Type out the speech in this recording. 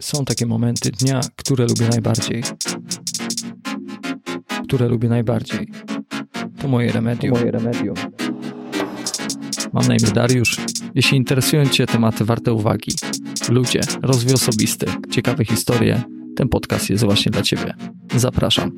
Są takie momenty dnia, które lubię najbardziej. Które lubię najbardziej. To moje remedium. moje remedium. Mam na imię Dariusz. Jeśli interesują Cię tematy warte uwagi, ludzie, rozwój osobisty, ciekawe historie, ten podcast jest właśnie dla Ciebie. Zapraszam.